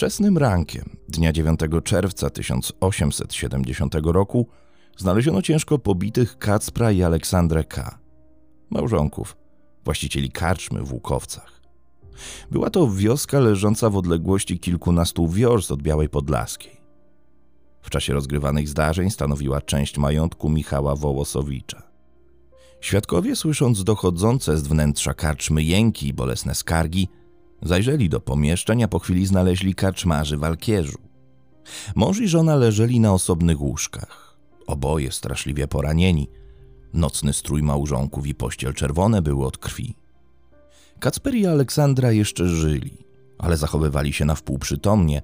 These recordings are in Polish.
Wczesnym rankiem dnia 9 czerwca 1870 roku znaleziono ciężko pobitych Kacpra i Aleksandrę K., małżonków, właścicieli karczmy w Łukowcach. Była to wioska leżąca w odległości kilkunastu wiorst od Białej Podlaskiej. W czasie rozgrywanych zdarzeń stanowiła część majątku Michała Wołosowicza. Świadkowie, słysząc dochodzące z wnętrza karczmy jęki i bolesne skargi, zajrzeli do pomieszczenia, po chwili znaleźli karczmarzy w alkierzu. Mąż i żona leżeli na osobnych łóżkach. Oboje straszliwie poranieni. Nocny strój małżonków i pościel czerwone były od krwi. Kacper i Aleksandra jeszcze żyli, ale zachowywali się na wpół przytomnie.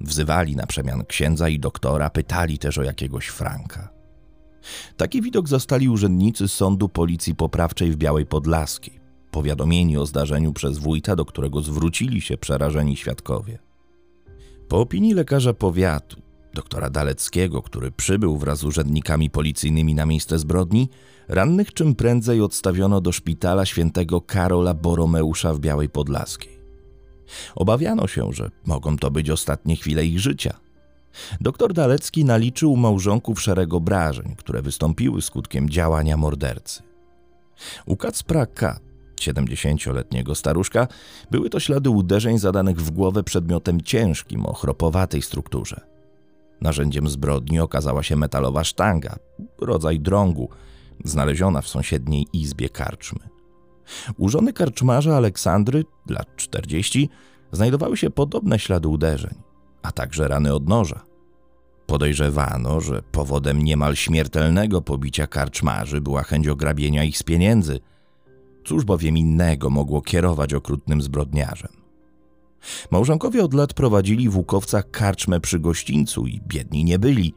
Wzywali na przemian księdza i doktora, pytali też o jakiegoś Franka. Taki widok zastali urzędnicy Sądu Policji Poprawczej w Białej Podlaskiej, powiadomieni o zdarzeniu przez wójta, do którego zwrócili się przerażeni świadkowie. Po opinii lekarza powiatu, doktora Daleckiego, który przybył wraz z urzędnikami policyjnymi na miejsce zbrodni, rannych czym prędzej odstawiono do szpitala świętego Karola Boromeusza w Białej Podlaskiej. Obawiano się, że mogą to być ostatnie chwile ich życia. Doktor Dalecki naliczył małżonków szereg obrażeń, które wystąpiły skutkiem działania mordercy. U Kacpra K., 70-letniego staruszka, były to ślady uderzeń zadanych w głowę przedmiotem ciężkim o chropowatej strukturze. Narzędziem zbrodni okazała się metalowa sztanga, rodzaj drągu, znaleziona w sąsiedniej izbie karczmy. U żony karczmarza Aleksandry, lat 40, znajdowały się podobne ślady uderzeń a także rany od noża. Podejrzewano, że powodem niemal śmiertelnego pobicia karczmarzy była chęć ograbienia ich z pieniędzy. Cóż bowiem innego mogło kierować okrutnym zbrodniarzem? Małżonkowie od lat prowadzili w Łukowcach karczmę przy gościńcu i biedni nie byli.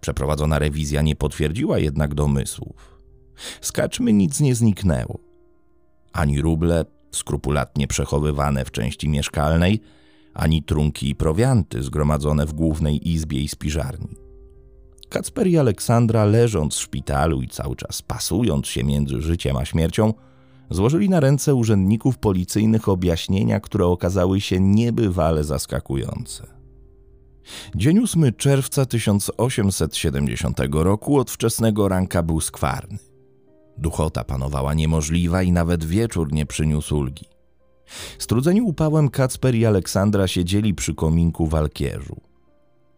Przeprowadzona rewizja nie potwierdziła jednak domysłów. Z karczmy nic nie zniknęło. Ani ruble, skrupulatnie przechowywane w części mieszkalnej – ani trunki i prowianty zgromadzone w głównej izbie i spiżarni. Kacper i Aleksandra, leżąc w szpitalu i cały czas pasując się między życiem a śmiercią, złożyli na ręce urzędników policyjnych objaśnienia, które okazały się niebywale zaskakujące. Dzień 8 czerwca 1870 roku od wczesnego ranka był skwarny. Duchota panowała niemożliwa i nawet wieczór nie przyniósł ulgi. Strudzeni upałem Kacper i Aleksandra siedzieli przy kominku w alkierzu.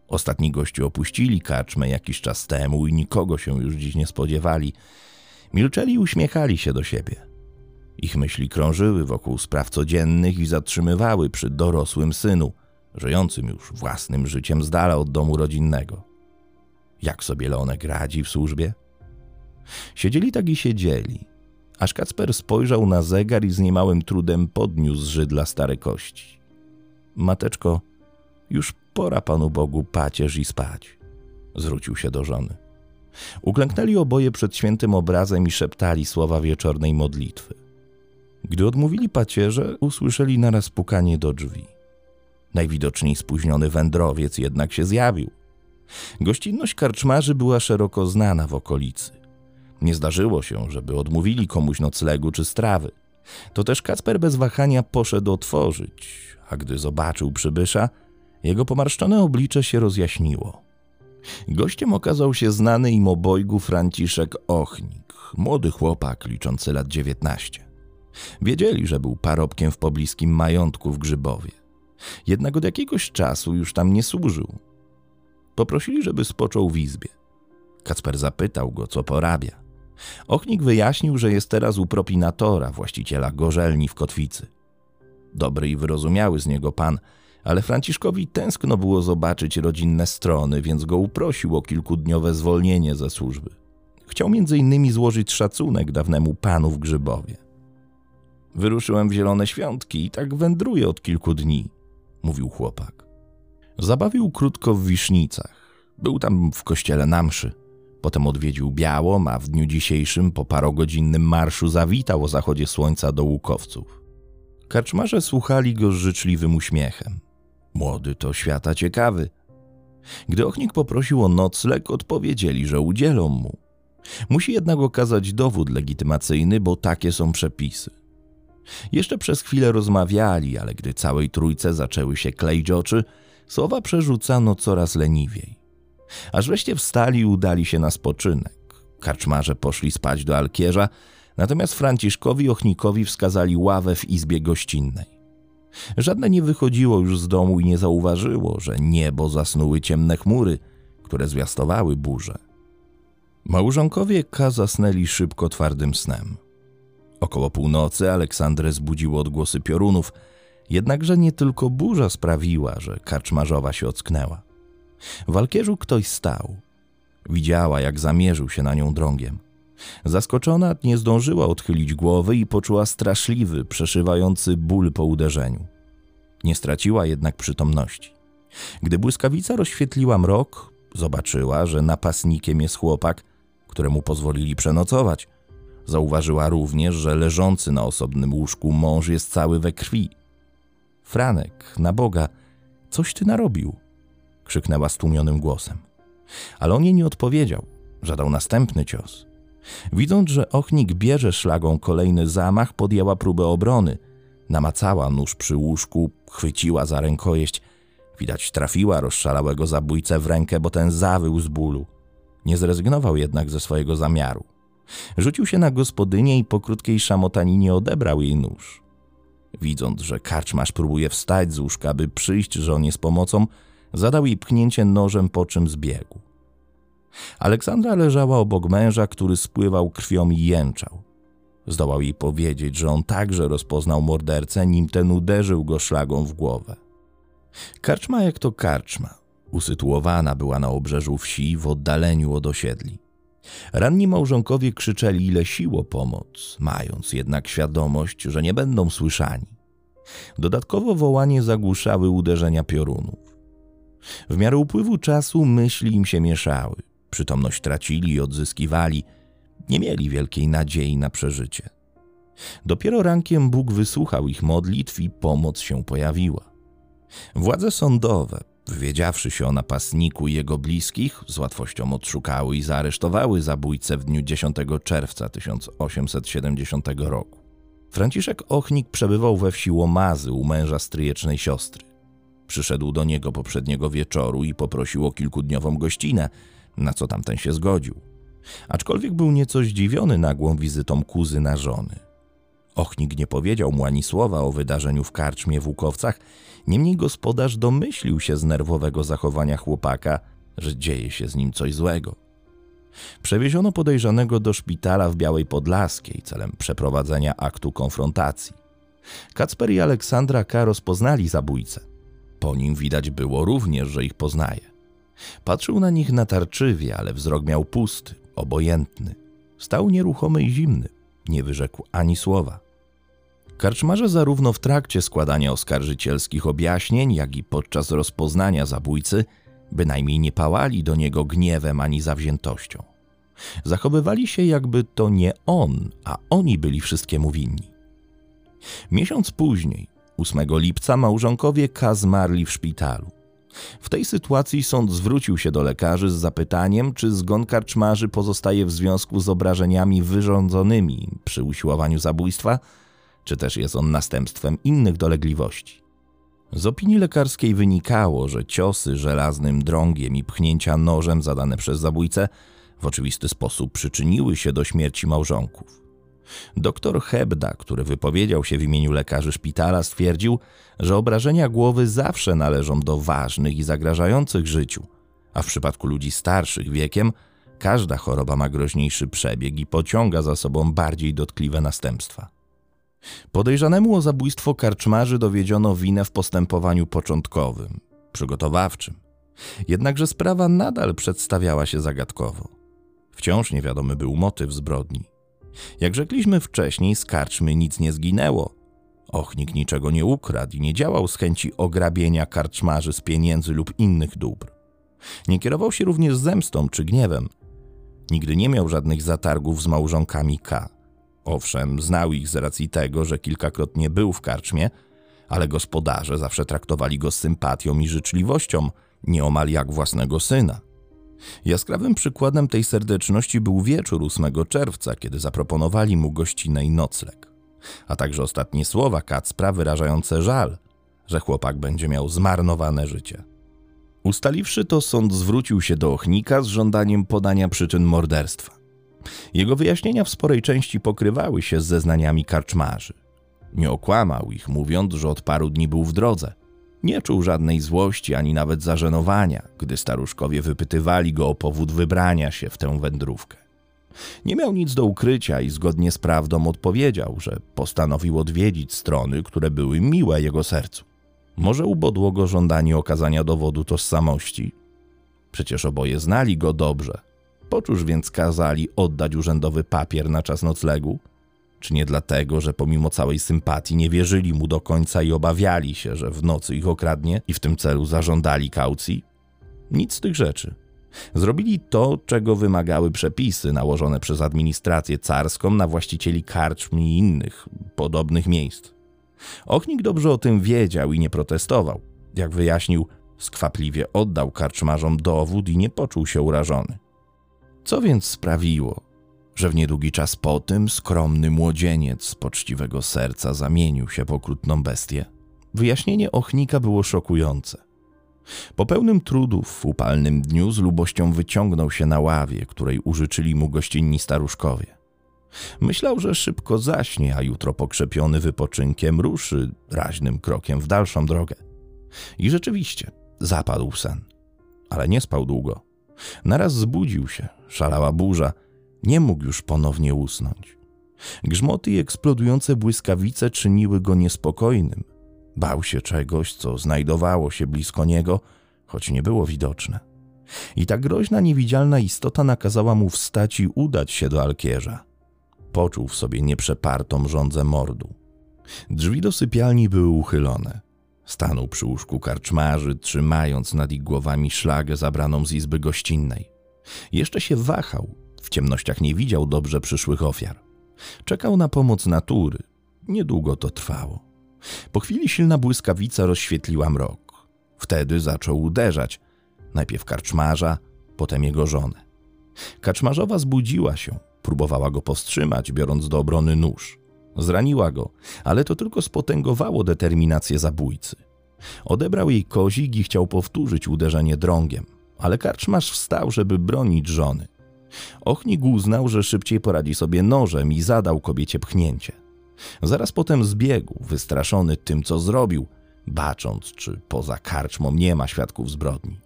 Ostatni goście opuścili karczmę jakiś czas temu i nikogo się już dziś nie spodziewali. Milczeli i uśmiechali się do siebie. Ich myśli krążyły wokół spraw codziennych i zatrzymywały przy dorosłym synu, żyjącym już własnym życiem z dala od domu rodzinnego. Jak sobie Leonek radzi w służbie? Siedzieli tak i siedzieli, aż Kacper spojrzał na zegar i z niemałym trudem podniósł żydla stare kości. Mateczko, już pora Panu Bogu pacierz i spać. Zwrócił się do żony. Uklęknęli oboje przed świętym obrazem i szeptali słowa wieczornej modlitwy. Gdy odmówili pacierze, usłyszeli naraz pukanie do drzwi. Najwidoczniej spóźniony wędrowiec jednak się zjawił. Gościnność karczmarzy była szeroko znana w okolicy. Nie zdarzyło się, żeby odmówili komuś noclegu czy strawy. To też Kacper bez wahania poszedł otworzyć, a gdy zobaczył przybysza, jego pomarszczone oblicze się rozjaśniło. Gościem okazał się znany im obojgu Franciszek Ochnik, młody chłopak liczący lat dziewiętnaście. Wiedzieli, że był parobkiem w pobliskim majątku w Grzybowie. Jednak od jakiegoś czasu już tam nie służył. Poprosili, żeby spoczął w izbie. Kacper zapytał go, co porabia. Ochnik wyjaśnił, że jest teraz u propinatora, właściciela gorzelni w Kotwicy. Dobry i wyrozumiały z niego pan, ale Franciszkowi tęskno było zobaczyć rodzinne strony, więc go uprosił o kilkudniowe zwolnienie ze służby. Chciał między innymi złożyć szacunek dawnemu panu w Grzybowie. Wyruszyłem w zielone świątki i tak wędruję od kilku dni, mówił chłopak. Zabawił krótko w Wisznicach. Był tam w kościele na mszy. Potem odwiedził Białą, a w dniu dzisiejszym po parogodzinnym marszu zawitał o zachodzie słońca do łukowców. Karczmarze słuchali go z życzliwym uśmiechem. Młody to świata ciekawy. Gdy ochnik poprosił o nocleg, odpowiedzieli, że udzielą mu. Musi jednak okazać dowód legitymacyjny, bo takie są przepisy. Jeszcze przez chwilę rozmawiali, ale gdy całej trójce zaczęły się kleić oczy, słowa przerzucano coraz leniwiej. Aż wreszcie wstali i udali się na spoczynek. Karczmarze poszli spać do Alkierza, natomiast Franciszkowi Ochnikowi wskazali ławę w izbie gościnnej. Żadne nie wychodziło już z domu i nie zauważyło, że niebo zasnuły ciemne chmury, które zwiastowały burzę. Małżonkowie K zasnęli szybko twardym snem. Około północy Aleksandrę zbudziło odgłosy piorunów, jednakże nie tylko burza sprawiła, że karczmarzowa się ocknęła. W alkierzu ktoś stał. Widziała, jak zamierzył się na nią drągiem. Zaskoczona nie zdążyła odchylić głowy i poczuła straszliwy, przeszywający ból po uderzeniu. Nie straciła jednak przytomności. Gdy błyskawica rozświetliła mrok, zobaczyła, że napastnikiem jest chłopak, któremu pozwolili przenocować. Zauważyła również, że leżący na osobnym łóżku mąż jest cały we krwi. Franek, na Boga, coś ty narobił? krzyknęła stłumionym głosem. Ale on jej nie odpowiedział, zadał następny cios. Widząc, że ochnik bierze szlagą kolejny zamach, podjęła próbę obrony. Namacała nóż przy łóżku, chwyciła za rękojeść. Widać, trafiła rozszalałego zabójcę w rękę, bo ten zawył z bólu. Nie zrezygnował jednak ze swojego zamiaru. Rzucił się na gospodynię i po krótkiej szamotaninie odebrał jej nóż. Widząc, że karczmasz próbuje wstać z łóżka, by przyjść żonie z pomocą, zadał jej pchnięcie nożem, po czym zbiegł. Aleksandra leżała obok męża, który spływał krwią i jęczał. Zdołał jej powiedzieć, że on także rozpoznał mordercę, nim ten uderzył go szlagą w głowę. Karczma jak to karczma. Usytuowana była na obrzeżu wsi w oddaleniu od osiedli. Ranni małżonkowie krzyczeli ile sił o pomoc, mając jednak świadomość, że nie będą słyszani. Dodatkowo wołanie zagłuszały uderzenia piorunów. W miarę upływu czasu myśli im się mieszały. Przytomność tracili i odzyskiwali. Nie mieli wielkiej nadziei na przeżycie. Dopiero rankiem Bóg wysłuchał ich modlitw i pomoc się pojawiła. Władze sądowe, wywiedziawszy się o napastniku i jego bliskich, z łatwością odszukały i zaaresztowały zabójcę w dniu 10 czerwca 1870 roku. Franciszek Ochnik przebywał we wsi Łomazy u męża stryjecznej siostry. Przyszedł do niego poprzedniego wieczoru i poprosił o kilkudniową gościnę, na co tamten się zgodził. Aczkolwiek był nieco zdziwiony nagłą wizytą kuzyna żony. Ochnik nie powiedział mu ani słowa o wydarzeniu w karczmie w Łukowcach, niemniej gospodarz domyślił się z nerwowego zachowania chłopaka, że dzieje się z nim coś złego. Przewieziono podejrzanego do szpitala w Białej Podlaskiej celem przeprowadzenia aktu konfrontacji. Kacper i Aleksandra K. rozpoznali zabójcę. Po nim widać było również, że ich poznaje. Patrzył na nich natarczywie, ale wzrok miał pusty, obojętny. Stał nieruchomy i zimny, nie wyrzekł ani słowa. Karczmarze zarówno w trakcie składania oskarżycielskich objaśnień, jak i podczas rozpoznania zabójcy bynajmniej nie pałali do niego gniewem ani zawziętością. Zachowywali się, jakby to nie on, a oni byli wszystkiemu winni. Miesiąc później, 8 lipca, małżonkowie K zmarli w szpitalu. W tej sytuacji sąd zwrócił się do lekarzy z zapytaniem, czy zgon karczmarzy pozostaje w związku z obrażeniami wyrządzonymi przy usiłowaniu zabójstwa, czy też jest on następstwem innych dolegliwości. Z opinii lekarskiej wynikało, że ciosy żelaznym drągiem i pchnięcia nożem zadane przez zabójcę w oczywisty sposób przyczyniły się do śmierci małżonków. Doktor Hebda, który wypowiedział się w imieniu lekarzy szpitala, stwierdził, że obrażenia głowy zawsze należą do ważnych i zagrażających życiu, a w przypadku ludzi starszych wiekiem każda choroba ma groźniejszy przebieg i pociąga za sobą bardziej dotkliwe następstwa. Podejrzanemu o zabójstwo karczmarzy dowiedziono winę w postępowaniu początkowym, przygotowawczym. Jednachże sprawa nadal przedstawiała się zagadkowo. Wciąż niewiadomy był motyw zbrodni. Jak rzekliśmy wcześniej, z karczmy nic nie zginęło. Ochnik niczego nie ukradł i nie działał z chęci ograbienia karczmarzy z pieniędzy lub innych dóbr. Nie kierował się również zemstą czy gniewem. Nigdy nie miał żadnych zatargów z małżonkami K. Owszem, znał ich z racji tego, że kilkakrotnie był w karczmie, ale gospodarze zawsze traktowali go z sympatią i życzliwością, nieomal jak własnego syna. Jaskrawym przykładem tej serdeczności był wieczór 8 czerwca, kiedy zaproponowali mu gościnę i nocleg. a także ostatnie słowa Kacpra wyrażające żal, że chłopak będzie miał zmarnowane życie. Ustaliwszy to, sąd zwrócił się do Ochnika z żądaniem podania przyczyn morderstwa. Jego wyjaśnienia w sporej części pokrywały się z zeznaniami karczmarzy. Nie okłamał ich, mówiąc, że od paru dni był w drodze. Nie czuł żadnej złości ani nawet zażenowania, gdy staruszkowie wypytywali go o powód wybrania się w tę wędrówkę. Nie miał nic do ukrycia i zgodnie z prawdą odpowiedział, że postanowił odwiedzić strony, które były miłe jego sercu. Może ubodło go żądanie okazania dowodu tożsamości? Przecież oboje znali go dobrze. Poczuż więc kazali oddać urzędowy papier na czas noclegu? Czy nie dlatego, że pomimo całej sympatii nie wierzyli mu do końca i obawiali się, że w nocy ich okradnie i w tym celu zażądali kaucji? Nic z tych rzeczy. Zrobili to, czego wymagały przepisy nałożone przez administrację carską na właścicieli karczm i innych podobnych miejsc. Ochnik dobrze o tym wiedział i nie protestował. Jak wyjaśnił, skwapliwie oddał karczmarzom dowód i nie poczuł się urażony. Co więc sprawiło, że w niedługi czas po tym skromny młodzieniec z poczciwego serca zamienił się w okrutną bestię? Wyjaśnienie Ochnika było szokujące. Po pełnym trudu w upalnym dniu z lubością wyciągnął się na ławie, której użyczyli mu gościnni staruszkowie. Myślał, że szybko zaśnie, a jutro pokrzepiony wypoczynkiem ruszy raźnym krokiem w dalszą drogę. I rzeczywiście zapadł sen, ale nie spał długo. Naraz zbudził się, szalała burza, nie mógł już ponownie usnąć. Grzmoty i eksplodujące błyskawice czyniły go niespokojnym. Bał się czegoś, co znajdowało się blisko niego, choć nie było widoczne. I ta groźna, niewidzialna istota nakazała mu wstać i udać się do alkierza. Poczuł w sobie nieprzepartą żądzę mordu. Drzwi do sypialni były uchylone. Stanął przy łóżku karczmarzy, trzymając nad ich głowami szlagę zabraną z izby gościnnej. Jeszcze się wahał, w ciemnościach nie widział dobrze przyszłych ofiar. Czekał na pomoc natury. Niedługo to trwało. Po chwili silna błyskawica rozświetliła mrok. Wtedy zaczął uderzać. Najpierw karczmarza, potem jego żonę. Kaczmarzowa zbudziła się, próbowała go powstrzymać, biorąc do obrony nóż. Zraniła go, ale to tylko spotęgowało determinację zabójcy. Odebrał jej kozik i chciał powtórzyć uderzenie drągiem, ale karczmarz wstał, żeby bronić żony. Ochnik uznał, że szybciej poradzi sobie nożem i zadał kobiecie pchnięcie. Zaraz potem zbiegł, wystraszony tym, co zrobił, bacząc, czy poza karczmą nie ma świadków zbrodni.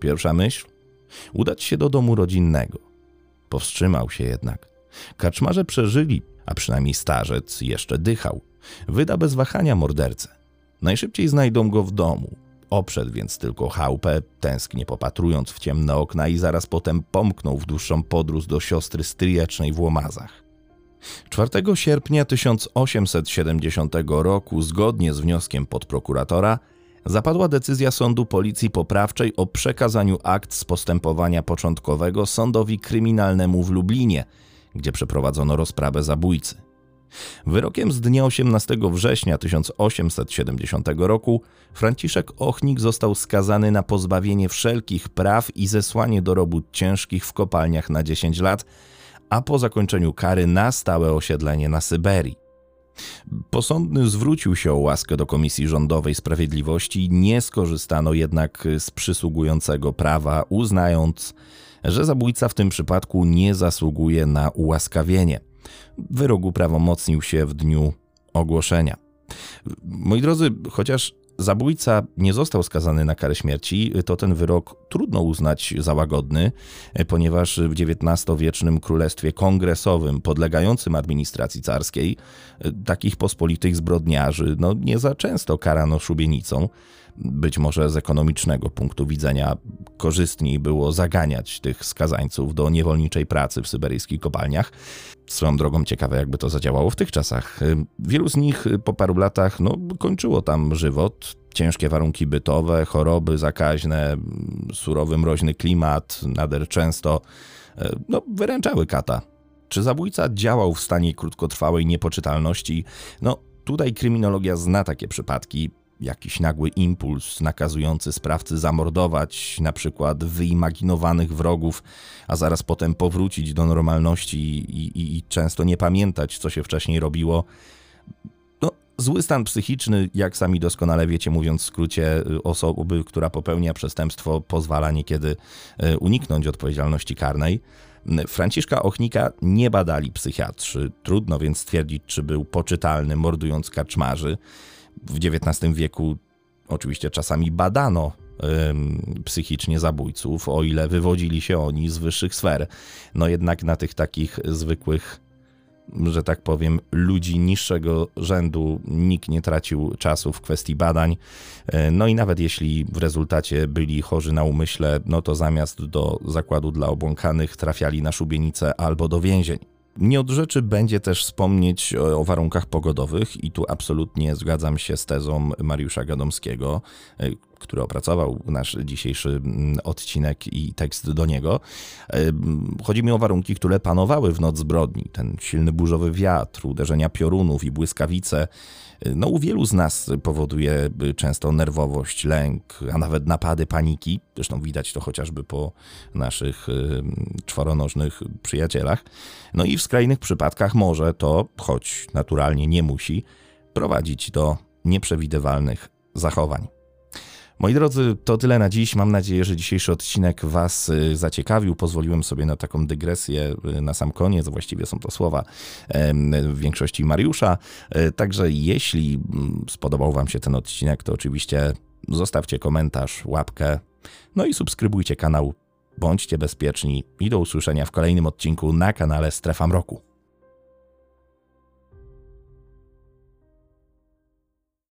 Pierwsza myśl? Udać się do domu rodzinnego. Powstrzymał się jednak. Kaczmarze przeżyli, a przynajmniej starzec jeszcze dychał. Wyda bez wahania mordercę. Najszybciej znajdą go w domu. Oprzedł więc tylko chałupę, tęsknie popatrując w ciemne okna i zaraz potem pomknął w dłuższą podróż do siostry stryjecznej w Łomazach. 4 sierpnia 1870 roku, zgodnie z wnioskiem podprokuratora, zapadła decyzja Sądu Policji Poprawczej o przekazaniu akt z postępowania początkowego sądowi kryminalnemu w Lublinie, gdzie przeprowadzono rozprawę zabójcy. Wyrokiem z dnia 18 września 1870 roku Franciszek Ochnik został skazany na pozbawienie wszelkich praw i zesłanie do robót ciężkich w kopalniach na 10 lat, a po zakończeniu kary na stałe osiedlenie na Syberii. Posądny zwrócił się o łaskę do Komisji Rządowej Sprawiedliwości, nie skorzystano jednak z przysługującego prawa, uznając, że zabójca w tym przypadku nie zasługuje na ułaskawienie. Wyrok uprawomocnił się w dniu ogłoszenia. Moi drodzy, chociaż zabójca nie został skazany na karę śmierci, to ten wyrok trudno uznać za łagodny, ponieważ w XIX-wiecznym królestwie kongresowym podlegającym administracji carskiej takich pospolitych zbrodniarzy no, nie za często karano szubienicą. Być może z ekonomicznego punktu widzenia korzystniej było zaganiać tych skazańców do niewolniczej pracy w syberyjskich kopalniach. Swoją drogą ciekawe, jakby to zadziałało w tych czasach. Wielu z nich po paru latach no, kończyło tam żywot. Ciężkie warunki bytowe, choroby zakaźne, surowy, mroźny klimat, nader często no, wyręczały kata. Czy zabójca działał w stanie krótkotrwałej niepoczytalności? No, tutaj kryminologia zna takie przypadki jakiś nagły impuls nakazujący sprawcy zamordować na przykład wyimaginowanych wrogów, a zaraz potem powrócić do normalności i, i, i często nie pamiętać, co się wcześniej robiło, No, zły stan psychiczny, jak sami doskonale wiecie, mówiąc w skrócie, osoby, która popełnia przestępstwo, pozwala niekiedy uniknąć odpowiedzialności karnej. Franciszka Ochnika nie badali psychiatrzy. Trudno więc stwierdzić, czy był poczytalny, mordując kaczmarzy. W XIX wieku oczywiście czasami badano psychicznie zabójców, o ile wywodzili się oni z wyższych sfer. No jednak na tych takich zwykłych, że tak powiem, ludzi niższego rzędu nikt nie tracił czasu w kwestii badań. E, no i nawet jeśli w rezultacie byli chorzy na umyśle, no to zamiast do zakładu dla obłąkanych trafiali na szubienicę albo do więzień. Nie od rzeczy będzie też wspomnieć o warunkach pogodowych, i tu absolutnie zgadzam się z tezą Mariusza Gadomskiego, który opracował nasz dzisiejszy mm, odcinek i tekst do niego. Chodzi mi o warunki, które panowały w noc zbrodni. Ten silny burzowy wiatr, uderzenia piorunów i błyskawice no, u wielu z nas powoduje y, często nerwowość, lęk, a nawet napady paniki. Zresztą widać to chociażby po naszych czworonożnych przyjacielach. No i w skrajnych przypadkach może to, choć naturalnie nie musi, prowadzić do nieprzewidywalnych zachowań. Moi drodzy, to tyle na dziś. Mam nadzieję, że dzisiejszy odcinek Was y, zaciekawił. Pozwoliłem sobie na taką dygresję y, na sam koniec. Właściwie są to słowa w większości Mariusza. E, także jeśli mm, spodobał Wam się ten odcinek, to oczywiście zostawcie komentarz, łapkę, no i subskrybujcie kanał. Bądźcie bezpieczni i do usłyszenia w kolejnym odcinku na kanale Strefa Mroku.